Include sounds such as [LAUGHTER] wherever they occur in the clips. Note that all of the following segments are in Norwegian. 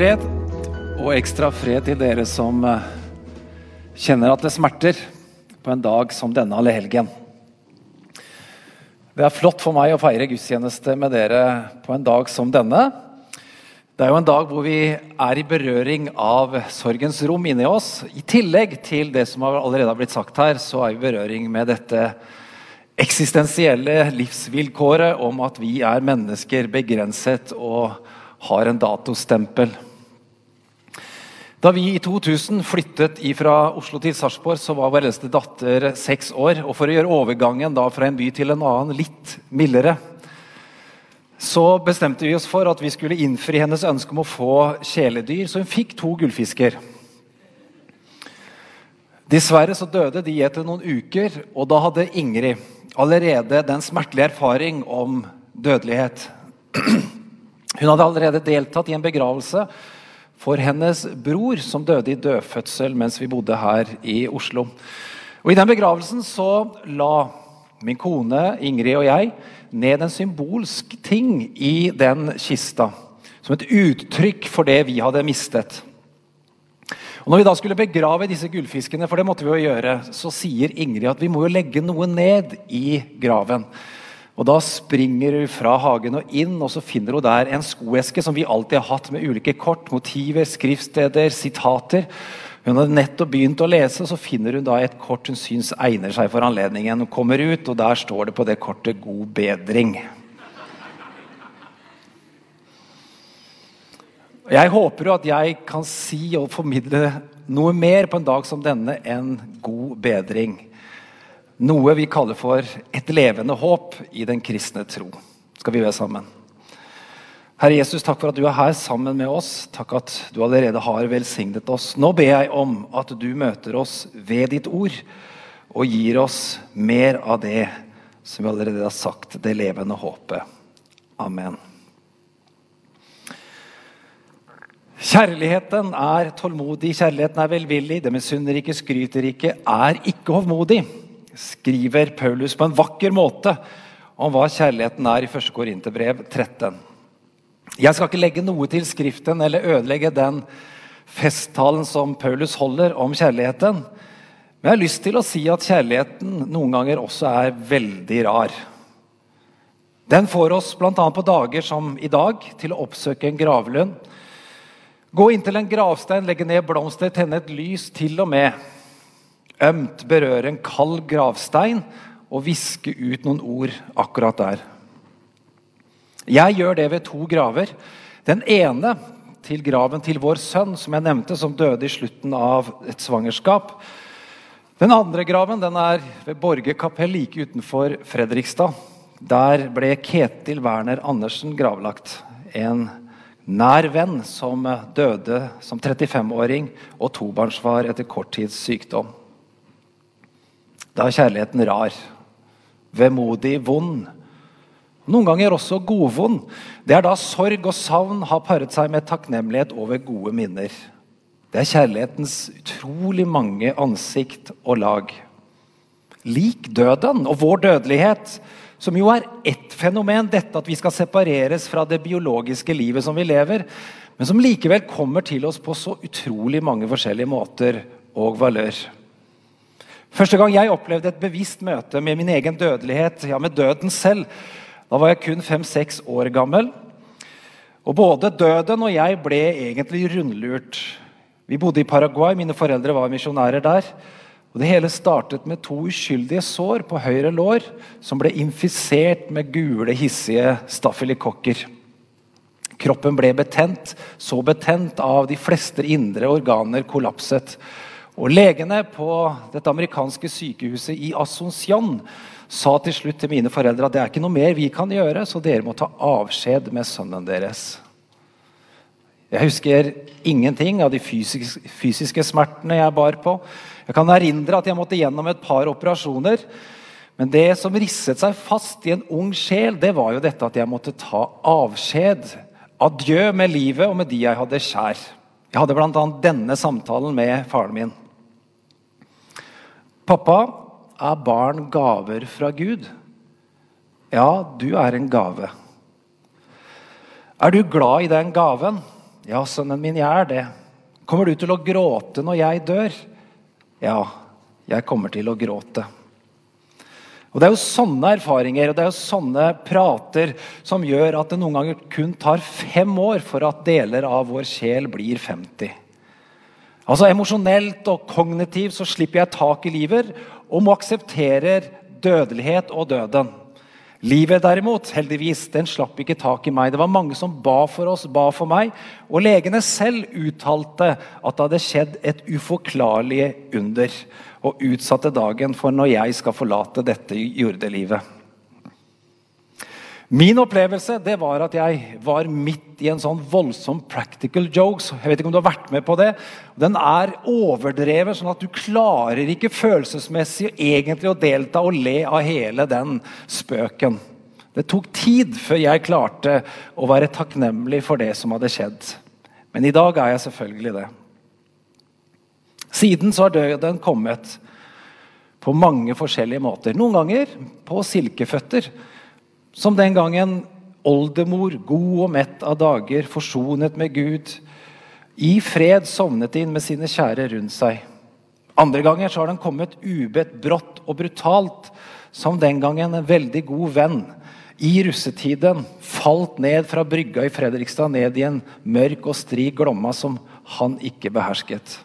fred, og ekstra fred til dere som eh, kjenner at det smerter på en dag som denne allehelgen. Det er flott for meg å feire gudstjeneste med dere på en dag som denne. Det er jo en dag hvor vi er i berøring av sorgens rom inni oss. I tillegg til det som allerede har blitt sagt her, så er vi i berøring med dette eksistensielle livsvilkåret om at vi er mennesker begrenset og har en datostempel. Da vi i 2000 flyttet fra Oslo til Sarpsborg, så var vår eldste datter seks år. og For å gjøre overgangen fra en by til en annen litt mildere, så bestemte vi oss for at vi skulle innfri hennes ønske om å få kjæledyr. Så hun fikk to gullfisker. Dessverre så døde de etter noen uker, og da hadde Ingrid allerede den smertelige erfaring om dødelighet. [CLEARS THROAT] Hun hadde allerede deltatt i en begravelse for hennes bror, som døde i dødfødsel mens vi bodde her i Oslo. Og I den begravelsen så la min kone Ingrid og jeg ned en symbolsk ting i den kista. Som et uttrykk for det vi hadde mistet. Og når vi da skulle begrave disse gullfiskene, for det måtte vi jo gjøre, så sier Ingrid at vi må jo legge noe ned i graven. Og Da springer hun fra hagen og inn, og så finner hun der en skoeske som vi alltid har hatt, med ulike kort, motiver, skriftsteder, sitater. Hun hadde nettopp begynt å lese, og så finner hun da et kort hun syns egner seg for anledningen. Hun kommer ut, og der står det på det kortet 'God bedring'. Jeg håper jo at jeg kan si og formidle noe mer på en dag som denne enn god bedring. Noe vi kaller for et levende håp i den kristne tro. Skal vi be sammen? Herre Jesus, takk for at du er her sammen med oss. Takk at du allerede har velsignet oss. Nå ber jeg om at du møter oss ved ditt ord og gir oss mer av det som vi allerede har sagt, det levende håpet. Amen. Kjærligheten er tålmodig, kjærligheten er velvillig. Det misunner ikke, skryter ikke, er ikke hovmodig, skriver Paulus på en vakker måte om hva kjærligheten er i 1. Korinterbrev 13. Jeg skal ikke legge noe til Skriften eller ødelegge den festtalen som Paulus holder om kjærligheten. Men jeg har lyst til å si at kjærligheten noen ganger også er veldig rar. Den får oss bl.a. på dager som i dag til å oppsøke en gravlund Gå inntil en gravstein, legge ned blomster, tenne et lys, til og med ømt berøre en kald gravstein og viske ut noen ord akkurat der. Jeg gjør det ved to graver. Den ene til graven til vår sønn, som jeg nevnte, som døde i slutten av et svangerskap. Den andre graven den er ved Borge kapell like utenfor Fredrikstad. Der ble Ketil Werner Andersen gravlagt. En nær venn som døde som 35-åring og tobarnsfar etter kort tids sykdom. Da er kjærligheten rar, vemodig, vond. Noen ganger også godvond. Det er da sorg og savn har paret seg med takknemlighet over gode minner. Det er kjærlighetens utrolig mange ansikt og lag. Lik døden og vår dødelighet som jo er ett fenomen, dette at vi skal separeres fra det biologiske livet som vi lever, men som likevel kommer til oss på så utrolig mange forskjellige måter og valør. Første gang jeg opplevde et bevisst møte med min egen dødelighet, ja, med døden selv, da var jeg kun fem-seks år gammel. Og Både døden og jeg ble egentlig rundlurt. Vi bodde i Paraguay, mine foreldre var misjonærer der. Og Det hele startet med to uskyldige sår på høyre lår som ble infisert med gule, hissige stafylokokker. Kroppen ble betent, så betent av de fleste indre organer kollapset. Og Legene på dette amerikanske sykehuset i Asuncion sa til slutt til mine foreldre at det er ikke noe mer vi kan gjøre, så dere må ta avskjed med sønnen deres. Jeg husker ingenting av de fysiske smertene jeg bar på. Jeg kan erindre at jeg måtte gjennom et par operasjoner. Men det som risset seg fast i en ung sjel, det var jo dette at jeg måtte ta avskjed. Adjø med livet og med de jeg hadde kjær. Jeg hadde bl.a. denne samtalen med faren min. Pappa, er barn gaver fra Gud? Ja, du er en gave. Er du glad i den gaven? Ja, sønnen min, jeg er det. Kommer du til å gråte når jeg dør? Ja, jeg kommer til å gråte. Og Det er jo sånne erfaringer og det er jo sånne prater som gjør at det noen ganger kun tar fem år for at deler av vår sjel blir 50. Altså Emosjonelt og kognitivt så slipper jeg tak i livet og må akseptere dødelighet og døden. Livet derimot, heldigvis, den slapp ikke tak i meg. Det var mange som ba for oss, ba for meg. Og legene selv uttalte at det hadde skjedd et uforklarlig under. Og utsatte dagen for når jeg skal forlate dette jordelivet. Min opplevelse det var at jeg var midt i en sånn voldsom practical jokes. Jeg vet ikke om du har vært med på det. Den er overdrevet, sånn at du klarer ikke følelsesmessig egentlig å delta og le av hele den spøken. Det tok tid før jeg klarte å være takknemlig for det som hadde skjedd. Men i dag er jeg selvfølgelig det. Siden så har døden kommet på mange forskjellige måter. Noen ganger på silkeføtter som den gangen oldemor, god og mett av dager, forsonet med Gud, i fred sovnet inn med sine kjære rundt seg. Andre ganger så har den kommet ubedt, brått og brutalt, som den gangen en veldig god venn i russetiden falt ned fra brygga i Fredrikstad ned i en mørk og stri glomma som han ikke behersket.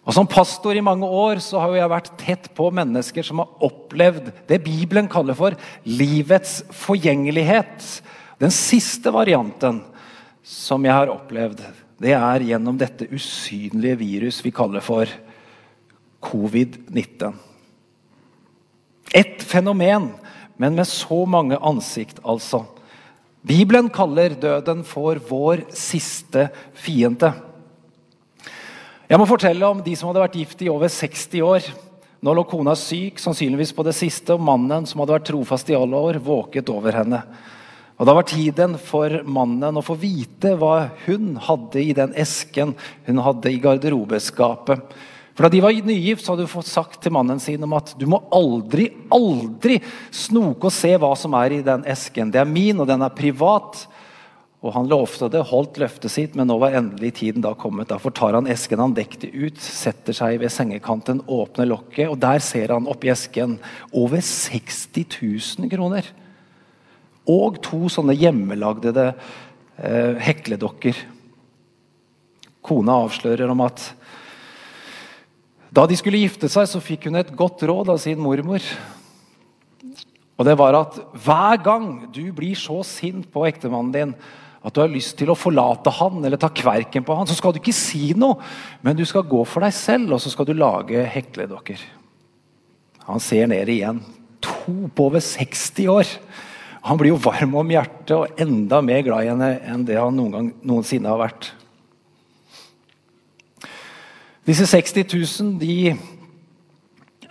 Og Som pastor i mange år så har jeg vært tett på mennesker som har opplevd det Bibelen kaller for livets forgjengelighet. Den siste varianten som jeg har opplevd, det er gjennom dette usynlige virus vi kaller for covid-19. Et fenomen, men med så mange ansikt, altså. Bibelen kaller døden for vår siste fiende. Jeg må fortelle om de som hadde vært gift i over 60 år. Nå lå kona syk, sannsynligvis på det siste, og mannen som hadde vært trofast i alle år, våket over henne. Og Da var tiden for mannen å få vite hva hun hadde i den esken hun hadde i garderobeskapet. For Da de var nygift, så hadde hun fått sagt til mannen sin om at du må aldri, aldri snoke og se hva som er i den esken. Det er min, og den er privat. Og Han lovte det, holdt løftet sitt, men nå var endelig tiden da kommet. Derfor tar han esken han dekte ut, setter seg ved sengekanten, åpner lokket, og der ser han oppi esken over 60 000 kroner. Og to sånne hjemmelagde eh, hekledokker. Kona avslører om at da de skulle gifte seg, så fikk hun et godt råd av sin mormor. Og det var at hver gang du blir så sint på ektemannen din at du har lyst til å forlate han eller ta kverken på han, så skal du ikke si noe, men du skal gå for deg selv, og så skal du lage hekledokker. Han ser ned igjen. To på over 60 år. Han blir jo varm om hjertet og enda mer glad i henne enn det han noen gang, noensinne har vært. Disse 60 000 de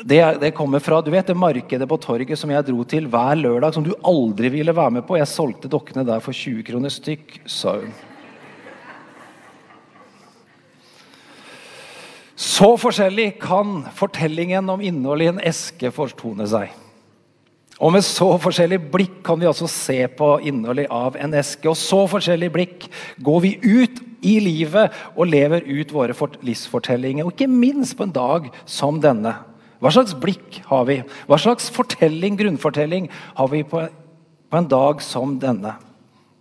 det, det, kommer fra du vet, det markedet på torget som jeg dro til hver lørdag, som du aldri ville være med på. Jeg solgte dokkene der for 20 kroner stykk, sa hun. Så forskjellig kan fortellingen om innholdet i en eske fortone seg. Og med så forskjellig blikk kan vi også se på innholdet av en eske. Og så forskjellig blikk går vi ut i livet og lever ut våre livsfortellinger. Og ikke minst på en dag som denne. Hva slags blikk har vi? Hva slags fortelling, grunnfortelling har vi på, en dag som denne?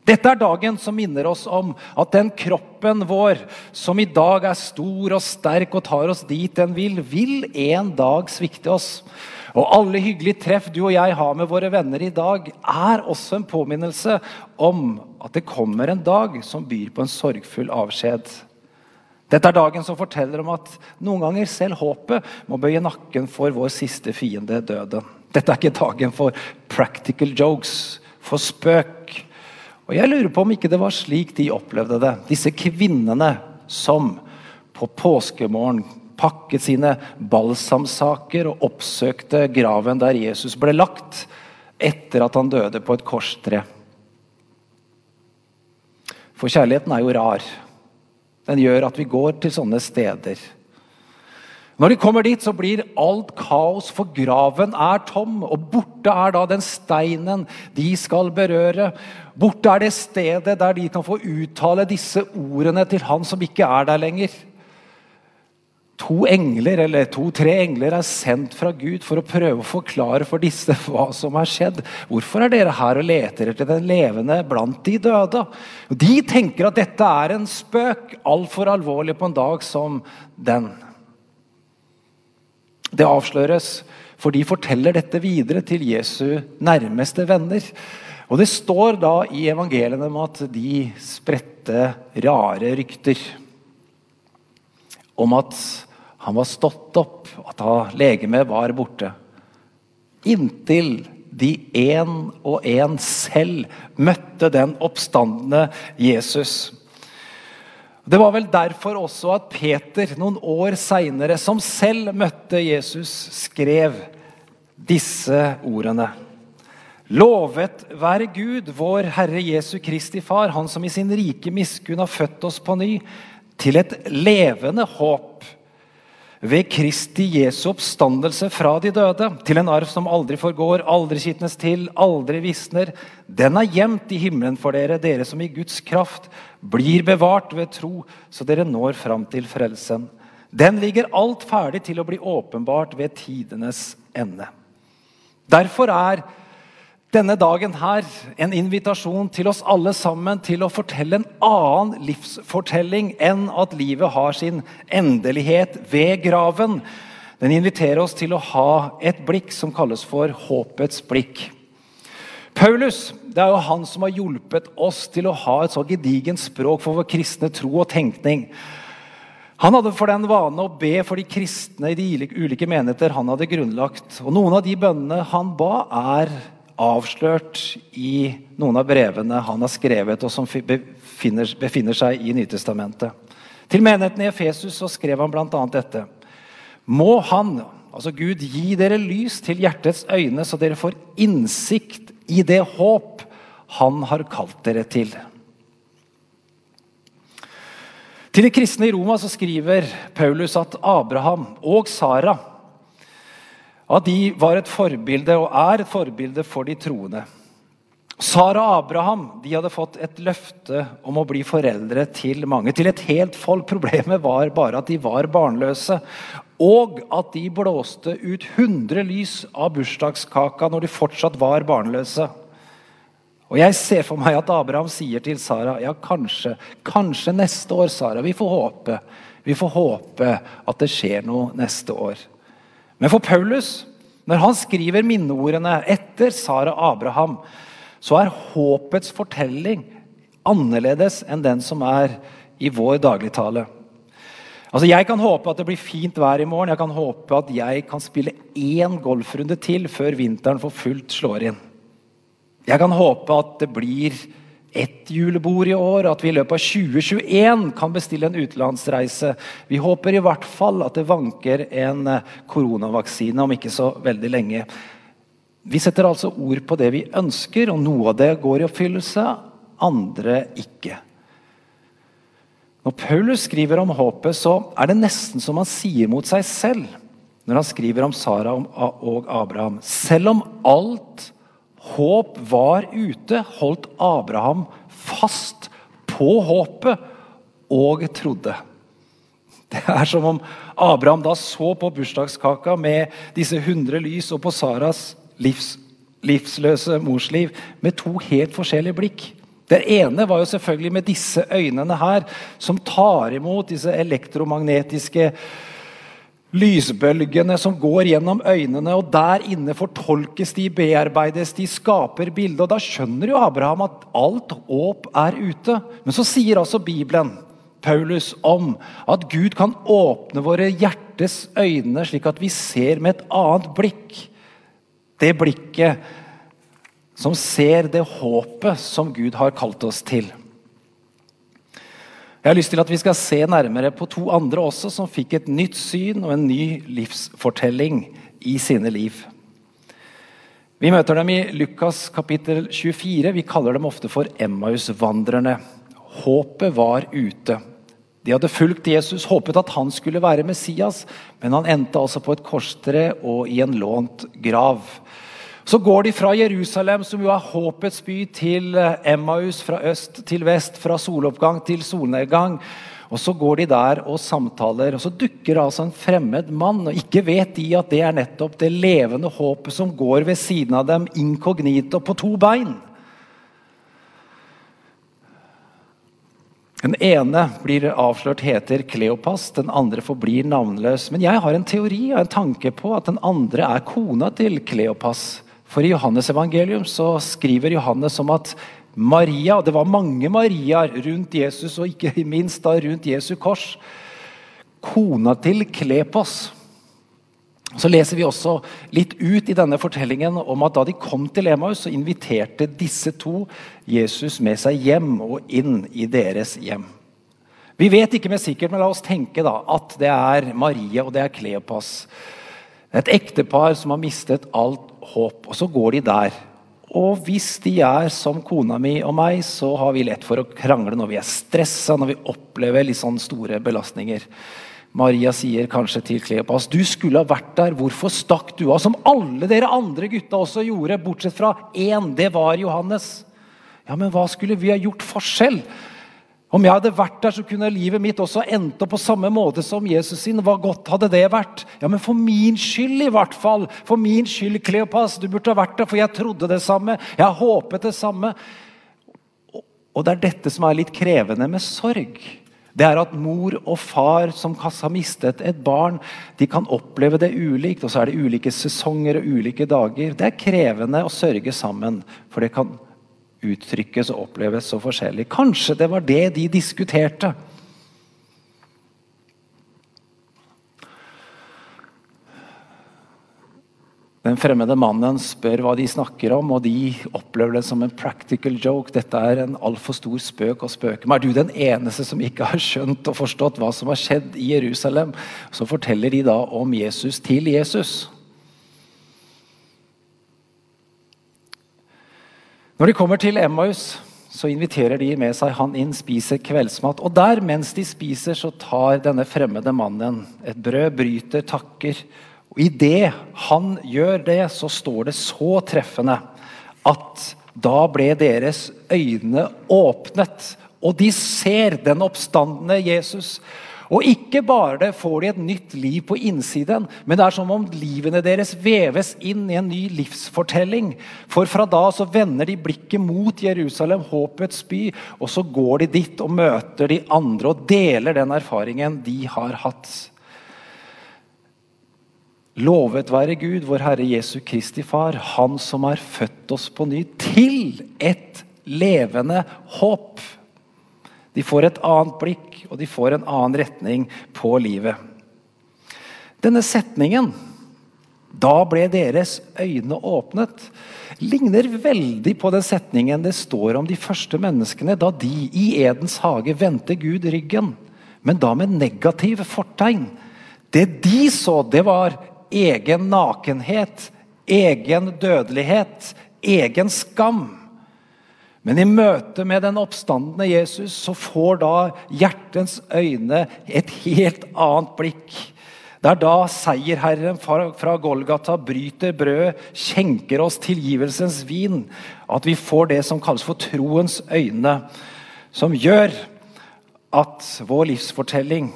Dette er dagen som minner oss om at den kroppen vår, som i dag er stor og sterk og tar oss dit den vil, vil en dag svikte oss. Og alle hyggelige treff du og jeg har med våre venner i dag, er også en påminnelse om at det kommer en dag som byr på en sorgfull avskjed. Dette er dagen som forteller om at noen ganger selv håpet må bøye nakken for vår siste fiende, døden. Dette er ikke dagen for practical jokes, for spøk. Og Jeg lurer på om ikke det var slik de opplevde det, disse kvinnene som på påskemorgen pakket sine balsamsaker og oppsøkte graven der Jesus ble lagt etter at han døde på et korstre. For kjærligheten er jo rar. Den gjør at vi går til sånne steder. Når de kommer dit, så blir alt kaos, for graven er tom. Og borte er da den steinen de skal berøre. Borte er det stedet der de kan få uttale disse ordene til han som ikke er der lenger. To engler, eller to-tre engler er sendt fra Gud for å prøve å forklare for disse hva som har skjedd. Hvorfor er dere her og leter etter den levende blant de døde? De tenker at dette er en spøk, altfor alvorlig på en dag som den. Det avsløres, for de forteller dette videre til Jesu nærmeste venner. Og Det står da i evangeliene om at de spredte rare rykter. Om at han var stått opp, og da legemet var borte. Inntil de én og én selv møtte den oppstandende Jesus. Det var vel derfor også at Peter noen år seinere, som selv møtte Jesus, skrev disse ordene. Lovet være Gud, vår Herre Jesu Kristi Far, Han som i sin rike miskunn har født oss på ny, til et levende håp ved Kristi Jesu oppstandelse fra de døde, til en arv som aldri forgår, aldri skitnes til, aldri visner. Den er gjemt i himmelen for dere, dere som i Guds kraft blir bevart ved tro, så dere når fram til frelsen. Den ligger alt ferdig til å bli åpenbart ved tidenes ende. Derfor er denne dagen her en invitasjon til oss alle sammen til å fortelle en annen livsfortelling enn at livet har sin endelighet ved graven. Den inviterer oss til å ha et blikk som kalles for håpets blikk. Paulus det er jo han som har hjulpet oss til å ha et så gedigent språk for vår kristne tro og tenkning. Han hadde for den vane å be for de kristne i de ulike menigheter han hadde grunnlagt. Og Noen av de bønnene han ba, er avslørt i noen av brevene han har skrevet, og som befinner, befinner seg i Nytestamentet. Til menigheten i Efesus så skrev han bl.a. dette. Må Han, altså Gud, gi dere lys til hjertets øyne, så dere får innsikt i det håp Han har kalt dere til. Til de kristne i Roma så skriver Paulus at Abraham og Sara at de var et forbilde og er et forbilde for de troende. Sara og Abraham de hadde fått et løfte om å bli foreldre til mange. Til et helt folk. Problemet var bare at de var barnløse. Og at de blåste ut 100 lys av bursdagskaka når de fortsatt var barnløse. Og Jeg ser for meg at Abraham sier til Sara ja, kanskje, kanskje neste år, Sara. Vi får håpe. Vi får håpe at det skjer noe neste år. Men for Paulus, når han skriver minneordene etter Sara Abraham, så er håpets fortelling annerledes enn den som er i vår dagligtale. Altså, Jeg kan håpe at det blir fint vær i morgen. Jeg kan håpe at jeg kan spille én golfrunde til før vinteren for fullt slår inn. Jeg kan håpe at det blir ett julebord i år, at vi i løpet av 2021 kan bestille en utenlandsreise. Vi håper i hvert fall at det vanker en eh, koronavaksine om ikke så veldig lenge. Vi setter altså ord på det vi ønsker, og noe av det går i oppfyllelse, andre ikke. Når Paulus skriver om håpet, så er det nesten som han sier mot seg selv når han skriver om Sara og Abraham. Selv om alt håp var ute, holdt Abraham fast på håpet og trodde. Det er som om Abraham da så på bursdagskaka med disse hundre lys og på Saras livs, livsløse morsliv med to helt forskjellige blikk. Det ene var jo selvfølgelig med disse øynene her, som tar imot disse elektromagnetiske lysbølgene som går gjennom øynene, og der inne fortolkes de, bearbeides de, skaper bildet. Og da skjønner jo Abraham at alt håp er ute. Men så sier altså Bibelen, Paulus, om at Gud kan åpne våre hjertes øyne, slik at vi ser med et annet blikk. Det blikket som ser det håpet som Gud har kalt oss til. Jeg har lyst til at vi skal se nærmere på to andre også som fikk et nytt syn og en ny livsfortelling i sine liv. Vi møter dem i Lukas kapittel 24. Vi kaller dem ofte for Emmaus-vandrerne. Håpet var ute. De hadde fulgt Jesus, håpet at han skulle være Messias, men han endte altså på et korstre og i en lånt grav. Så går de fra Jerusalem, som jo er håpets by, til Emmaus, fra øst til vest, fra soloppgang til solnedgang. Og Så går de der og samtaler, og så dukker altså en fremmed mann. og Ikke vet de at det er nettopp det levende håpet som går ved siden av dem inkognito på to bein. Den ene blir avslørt heter Kleopas, den andre forblir navnløs. Men jeg har en teori og en tanke på at den andre er kona til Kleopas. For i Johannes evangelium så skriver Johannes om at Maria, Det var mange Mariaer rundt Jesus, og ikke [LAUGHS] minst da rundt Jesu kors. Kona til Klepos. Så leser vi også litt ut i denne fortellingen om at da de kom til Emaus, så inviterte disse to Jesus med seg hjem og inn i deres hjem. Vi vet ikke med sikkert, men la oss tenke da, at det er Maria og det er Kleopas. Et ektepar som har mistet alt håp. Og så går de der. Og hvis de er som kona mi og meg, så har vi lett for å krangle når vi er stressa, når vi opplever litt sånn store belastninger. Maria sier kanskje til Kleopas du skulle ha vært der. Hvorfor stakk du av? Som alle dere andre gutta også gjorde, bortsett fra én. Det var Johannes. Ja, men hva skulle vi ha gjort forskjell? Om jeg hadde vært der, så kunne livet mitt også endt opp på samme måte som Jesus sin. Hva godt hadde det vært? Ja, men for min skyld, i hvert fall. For min skyld, Kleopas. Du burde ha vært der, for jeg trodde det samme. Jeg håpet det samme. Og det er dette som er litt krevende med sorg. Det er at mor og far som har mistet et barn, de kan oppleve det ulikt. Og så er det ulike sesonger og ulike dager. Det er krevende å sørge sammen, for det kan uttrykkes og oppleves så forskjellig. Kanskje det var det de diskuterte. Den fremmede mannen spør hva de snakker om, og de opplever det som en practical joke. Dette er en altfor stor spøk å spøke med. Er du den eneste som ikke har skjønt og forstått hva som har skjedd i Jerusalem? Så forteller de da om Jesus til Jesus. Når de kommer til Emmaus, så inviterer de med seg han inn, spiser kveldsmat. Og der, mens de spiser, så tar denne fremmede mannen et brød, bryter, takker. Og idet han gjør det, så står det så treffende at da ble deres øyne åpnet, og de ser den oppstandende Jesus. Og ikke bare får de et nytt liv på innsiden, men det er som om livene deres veves inn i en ny livsfortelling. For fra da så vender de blikket mot Jerusalem, håpets by, og så går de dit og møter de andre og deler den erfaringen de har hatt. Lovet være Gud, vår Herre Jesu Kristi Far, Han som har født oss på ny til et levende håp. De får et annet blikk, og de får en annen retning på livet. Denne setningen 'Da ble deres øyne åpnet' ligner veldig på den setningen det står om de første menneskene da de i Edens hage vendte Gud ryggen, men da med negative fortegn. Det de så, det var egen nakenhet, egen dødelighet, egen skam. Men i møte med den oppstandende Jesus så får da hjertens øyne et helt annet blikk. Det er da seierherren fra Golgata bryter brød, skjenker oss tilgivelsens vin. At vi får det som kalles for troens øyne, som gjør at vår livsfortelling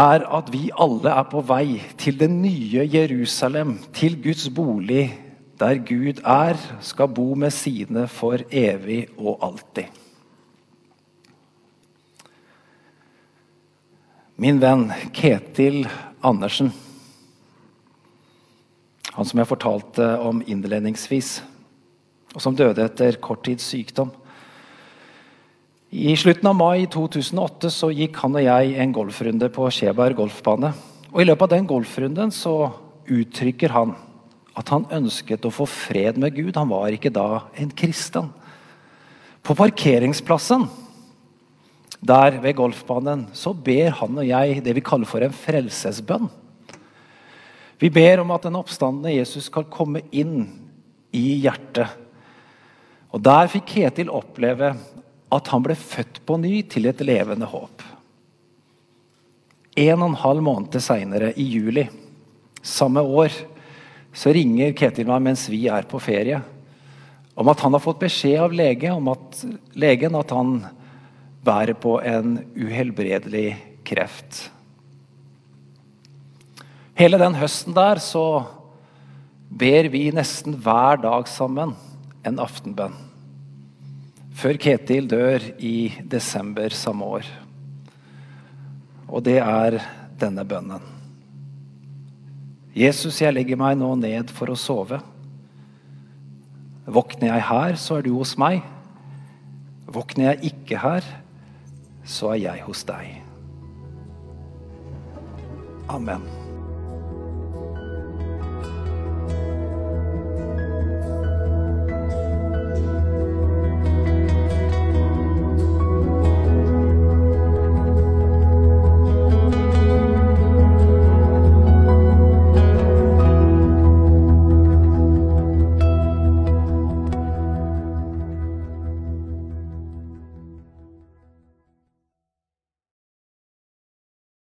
er at vi alle er på vei til det nye Jerusalem, til Guds bolig der Gud er, skal bo med sine for evig og alltid. Min venn Ketil Andersen, han som jeg fortalte om innledningsvis, og som døde etter kort tids sykdom. I slutten av mai 2008 så gikk han og jeg en golfrunde på Skjeberg golfbane. Og I løpet av den golfrunden så uttrykker han at han ønsket å få fred med Gud. Han var ikke da en kristen. På parkeringsplassen der ved golfbanen så ber han og jeg det vi kaller for en frelsesbønn. Vi ber om at den oppstandende Jesus skal komme inn i hjertet. Og Der fikk Ketil oppleve at han ble født på ny til et levende håp. En og en halv måned seinere, i juli samme år, så ringer Ketil meg mens vi er på ferie, om at han har fått beskjed av lege om at, legen at han bærer på en uhelbredelig kreft. Hele den høsten der så ber vi nesten hver dag sammen en aftenbønn. Før Ketil dør i desember samme år. Og det er denne bønnen. Jesus, jeg legger meg nå ned for å sove. Våkner jeg her, så er du hos meg. Våkner jeg ikke her, så er jeg hos deg. Amen.